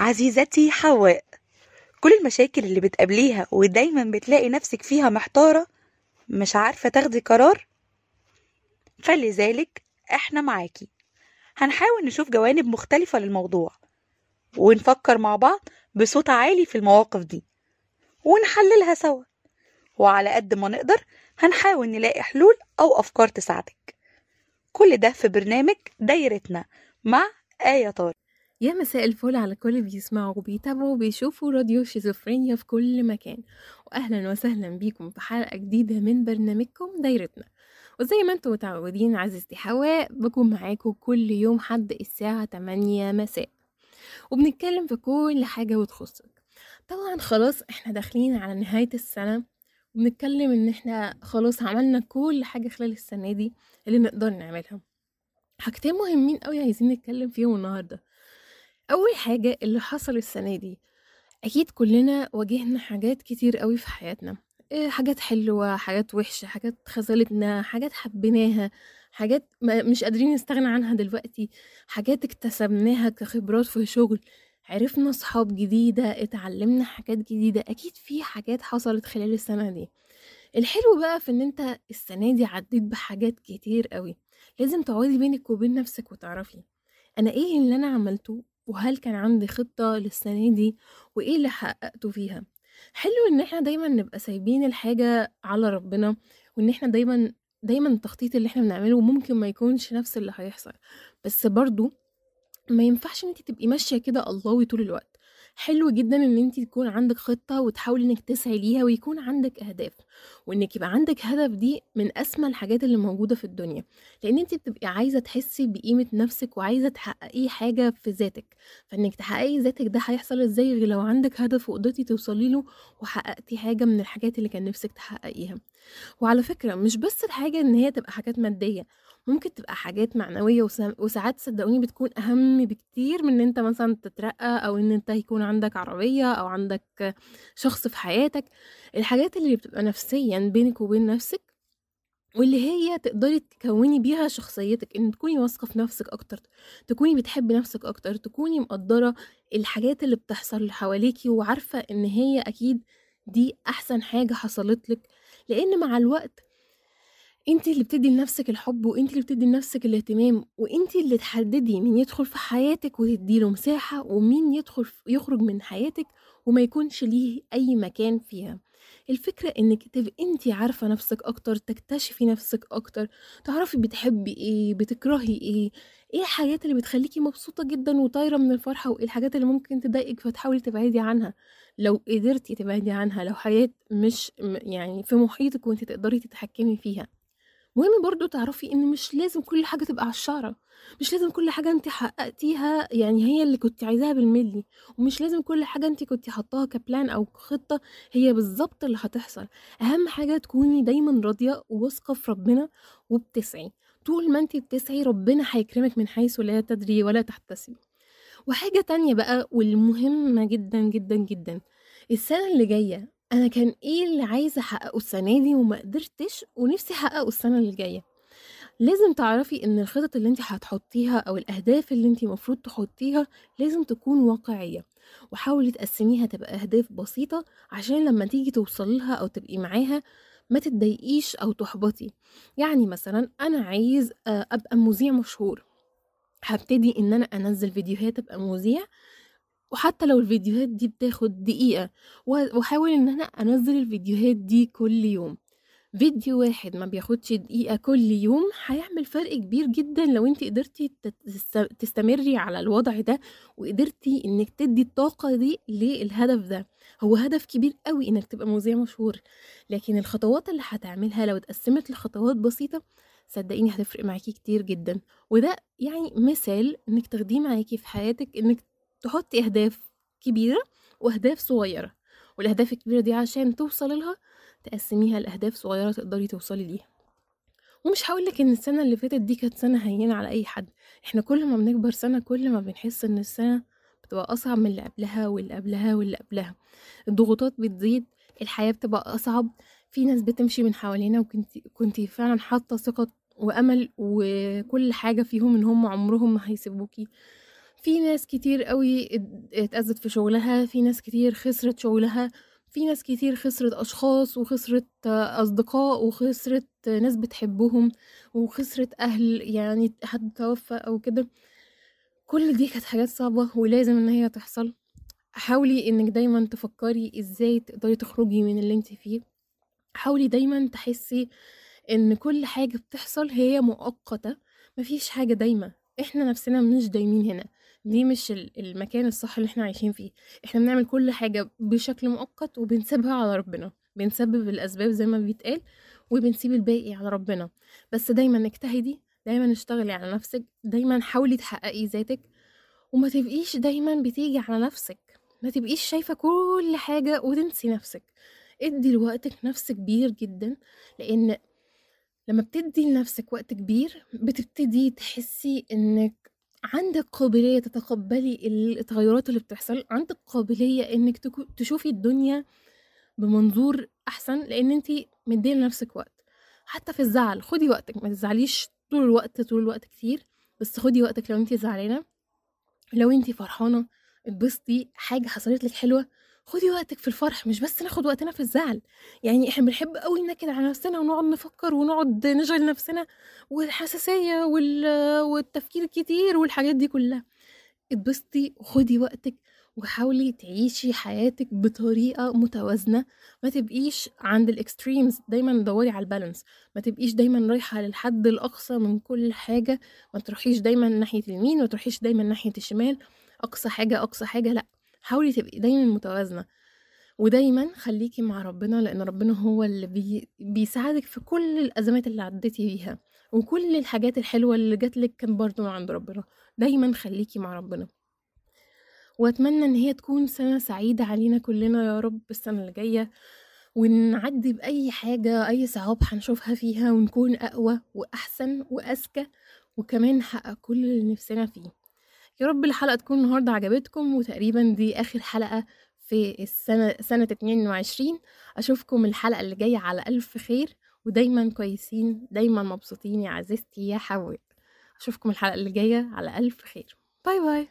عزيزتي حواء. كل المشاكل اللي بتقابليها ودايما بتلاقي نفسك فيها محتارة مش عارفة تاخدي قرار فلذلك إحنا معاكي. هنحاول نشوف جوانب مختلفة للموضوع ونفكر مع بعض بصوت عالي في المواقف دي ونحللها سوا. وعلى قد ما نقدر هنحاول نلاقي حلول أو أفكار تساعدك. كل ده في برنامج دايرتنا مع آية طارق. يا مساء الفل على كل اللي بيسمعوا وبيتابعوا وبيشوفوا راديو شيزوفرينيا في كل مكان. واهلا وسهلا بيكم في حلقة جديدة من برنامجكم دايرتنا. وزي ما أنتم متعودين عزيزتي حواء بكون معاكم كل يوم حد الساعة 8 مساء. وبنتكلم في كل حاجة بتخصك. طبعا خلاص إحنا داخلين على نهاية السنة وبنتكلم إن إحنا خلاص عملنا كل حاجة خلال السنة دي اللي نقدر نعملها. حاجتين مهمين قوي عايزين نتكلم فيهم النهارده. أول حاجة اللي حصل السنة دي أكيد كلنا واجهنا حاجات كتير قوي في حياتنا إيه، حاجات حلوة حاجات وحشة حاجات خذلتنا حاجات حبيناها حاجات ما مش قادرين نستغنى عنها دلوقتي حاجات اكتسبناها كخبرات في شغل عرفنا صحاب جديدة اتعلمنا حاجات جديدة أكيد في حاجات حصلت خلال السنة دي. الحلو بقى في إن أنت السنة دي عديت بحاجات كتير قوي لازم تقعدي بينك وبين نفسك وتعرفي أنا إيه اللي أنا عملته وهل كان عندي خطة للسنة دي وإيه اللي حققته فيها. حلو إن إحنا دايما نبقى سايبين الحاجة على ربنا وإن إحنا دايما دايما التخطيط اللي إحنا بنعمله ممكن ما يكونش نفس اللي هيحصل. بس برضو ما ينفعش إن انت تبقي ماشية كده اللهوي طول الوقت. حلو جدا إن انت يكون عندك خطة وتحاولي إنك تسعي ليها ويكون عندك أهداف وإنك يبقى عندك هدف دي من أسمى الحاجات اللي موجودة في الدنيا. لأن انت بتبقي عايزة تحسي بقيمة نفسك وعايزة تحققي حاجة في ذاتك. فإنك تحققي ذاتك ده هيحصل إزاي غير لو عندك هدف وقدرتي توصلي له وحققتي حاجة من الحاجات اللي كان نفسك تحققيها. وعلى فكرة مش بس الحاجة إن هي تبقى حاجات مادية. ممكن تبقى حاجات معنوية وسا- وساعات صدقوني بتكون أهم بكتير من إن أنت مثلا تترقى أو إن أنت يكون عندك عربية أو عندك شخص في حياتك. الحاجات اللي بتبقى نفسيا بينك وبين نفسك واللي هي تقدري تكوني بيها شخصيتك إن تكوني واثقة في نفسك أكتر تكوني بتحبي نفسك أكتر تكوني مقدرة الحاجات اللي بتحصل حواليكي وعارفة إن هي أكيد دي أحسن حاجة حصلت لك. لأن مع الوقت انت اللي بتدي لنفسك الحب وانت اللي بتدي لنفسك الاهتمام وانت اللي تحددي مين يدخل في حياتك وتديله مساحة ومين يدخل يخرج من حياتك وما يكونش ليه أي مكان فيها. الفكرة إنك تبقي انت عارفة نفسك أكتر تكتشفي نفسك أكتر تعرفي بتحبي إيه بتكرهي إيه إيه الحاجات اللي بتخليكي مبسوطة جدا وطايرة من الفرحة وايه الحاجات اللي ممكن تضايقك فتحاولي تبعدي عنها. لو قدرتي تبعدي عنها لو حياة مش يعني في محيطك وانت تقدري تتحكمي فيها. مهم برضو تعرفي إن مش لازم كل حاجة تبقى على الشعرة. مش لازم كل حاجة انت حققتيها يعني هي اللي كنت عايزاها بالملي. ومش لازم كل حاجة انت كنت حطاها كبلان أو خطة هي بالظبط اللي هتحصل. أهم حاجة تكوني دايما راضية وواثقة في ربنا وبتسعي. طول ما انت بتسعي ربنا هيكرمك من حيث لا تدري ولا تحتسبي. وحاجة تانية بقى والمهمة جدا جدا جدا. السنة اللي جاية أنا كان إيه اللي عايزة أحققه السنة دي وما قدرتش ونفسي أحققه السنة اللي جاية. لازم تعرفي إن الخطط اللي انت هتحطيها أو الأهداف اللي انت المفروض تحطيها لازم تكون واقعية وحاولي تقسميها تبقى أهداف بسيطة عشان لما تيجي توصلي لها أو تبقي معاها ما تتضايقيش أو تحبطي. يعني مثلا أنا عايز آه، أبقى مذيع مشهور. هبتدي إن أنا أنزل فيديوهات ابقى مذيع وحتى لو الفيديوهات دي بتاخد دقيقة وأحاول إن أنا أنزل الفيديوهات دي كل يوم. فيديو واحد ما بياخدش دقيقة كل يوم هيعمل فرق كبير جدا لو انت قدرتي تستمري على الوضع ده وقدرتي إنك تدي الطاقة دي للهدف ده. هو هدف كبير قوي إنك تبقى مذيع مشهور لكن الخطوات اللي هتعملها لو اتقسمت لخطوات بسيطة صدقيني هتفرق معاكي كتير جدا. وده يعني مثال إنك تاخديه معاكي في حياتك إنك تحطي أهداف كبيرة وأهداف صغيرة والأهداف الكبيرة دي عشان توصلي لها تقسميها لأهداف صغيرة تقدري توصلي ليها. ومش هقولك إن السنة اللي فاتت دي كانت سنة هينة على أي حد إحنا كل ما بنكبر سنة كل ما بنحس إن السنة بتبقى أصعب من اللي قبلها واللي قبلها واللي قبلها. الضغوطات بتزيد الحياة بتبقى أصعب في ناس بتمشي من حوالينا وكنت كنت فعلا حاطة ثقة وأمل وكل حاجة فيهم إن هم عمرهم ما هيسيبوكي. في ناس كتير قوي ات- اتأذت في شغلها في ناس كتير خسرت شغلها في ناس كتير خسرت أشخاص وخسرت أصدقاء وخسرت ناس بتحبهم وخسرت أهل يعني حد توفى أو كده. كل دي كانت حاجات صعبة ولازم إن هي تحصل. حاولي إنك دايما تفكري إزاي تقدري تخرجي من اللي أنت فيه. حاولي دايما تحسي إن كل حاجة بتحصل هي مؤقتة مفيش حاجة دايمة. إحنا نفسنا مش دايمين هنا. دي مش ال- المكان الصح اللي إحنا عايشين فيه. إحنا بنعمل كل حاجة بشكل مؤقت وبنسيبها على ربنا. بنسبب الأسباب زي ما بيتقال وبنسيب الباقي على ربنا. بس دايما اجتهدي دايما اشتغلي على نفسك دايما حاولي تحققي ذاتك وما تبقيش دايما بتيجي على نفسك. ما تبقيش شايفة كل حاجة وتنسي نفسك. ادي لوقتك نفس كبير جدا لأن لما بتدي لنفسك وقت كبير بتبتدي تحسي إنك عندك قابلية تتقبلي التغيرات اللي بتحصل؟ عندك قابلية تكو- تشوفي الدنيا بمنظور أحسن؟ لأن أنت مدية لنفسك وقت. حتى في الزعل خدي وقتك ما تزعليش طول الوقت طول الوقت كتير بس خدي وقتك لو أنت زعلانة. لو أنت فرحانة اتبسطي حاجة حصلت لك حلوة خدي وقتك في الفرح مش بس ناخد وقتنا في الزعل. يعني إحنا بنحب قوي ننكد على نفسنا ونقعد نفكر ونقعد نشغل نفسنا والحساسية وال... والتفكير الكتير والحاجات دي كلها. اتبسطي وخدي وقتك وحاولي تعيشي حياتك بطريقة متوازنة. ما تبقيش عند ال extremes دايما دوري على ال balance ما تبقيش دايما رايحة للحد الأقصى من كل حاجة. ما تروحيش دايما ناحية اليمين ما تروحيش دايما ناحية الشمال. أقصى حاجة أقصى حاجة لأ. حاولي تبقي دايما متوازنة. ودايما خليكي مع ربنا لأن ربنا هو اللي بي بيساعدك في كل الأزمات اللي عديتي بيها وكل الحاجات الحلوة اللي جاتلك كان برضو من عند ربنا. دايما خليكي مع ربنا. وأتمنى إن هي تكون سنة سعيدة علينا كلنا يا رب السنة اللي جاية ونعدي بأي حاجة أي صعاب هنشوفها فيها ونكون أقوى وأحسن وأذكى وكمان نحقق كل اللي نفسنا فيه. يا رب الحلقة تكون النهاردة عجبتكم وتقريبا دي آخر حلقة في السنة سنة 22 أشوفكم الحلقة اللي جاية على ألف خير ودايما كويسين دايما مبسوطين يا عزيزتي يا حواء أشوفكم الحلقة اللي جاية على ألف خير. باي باي.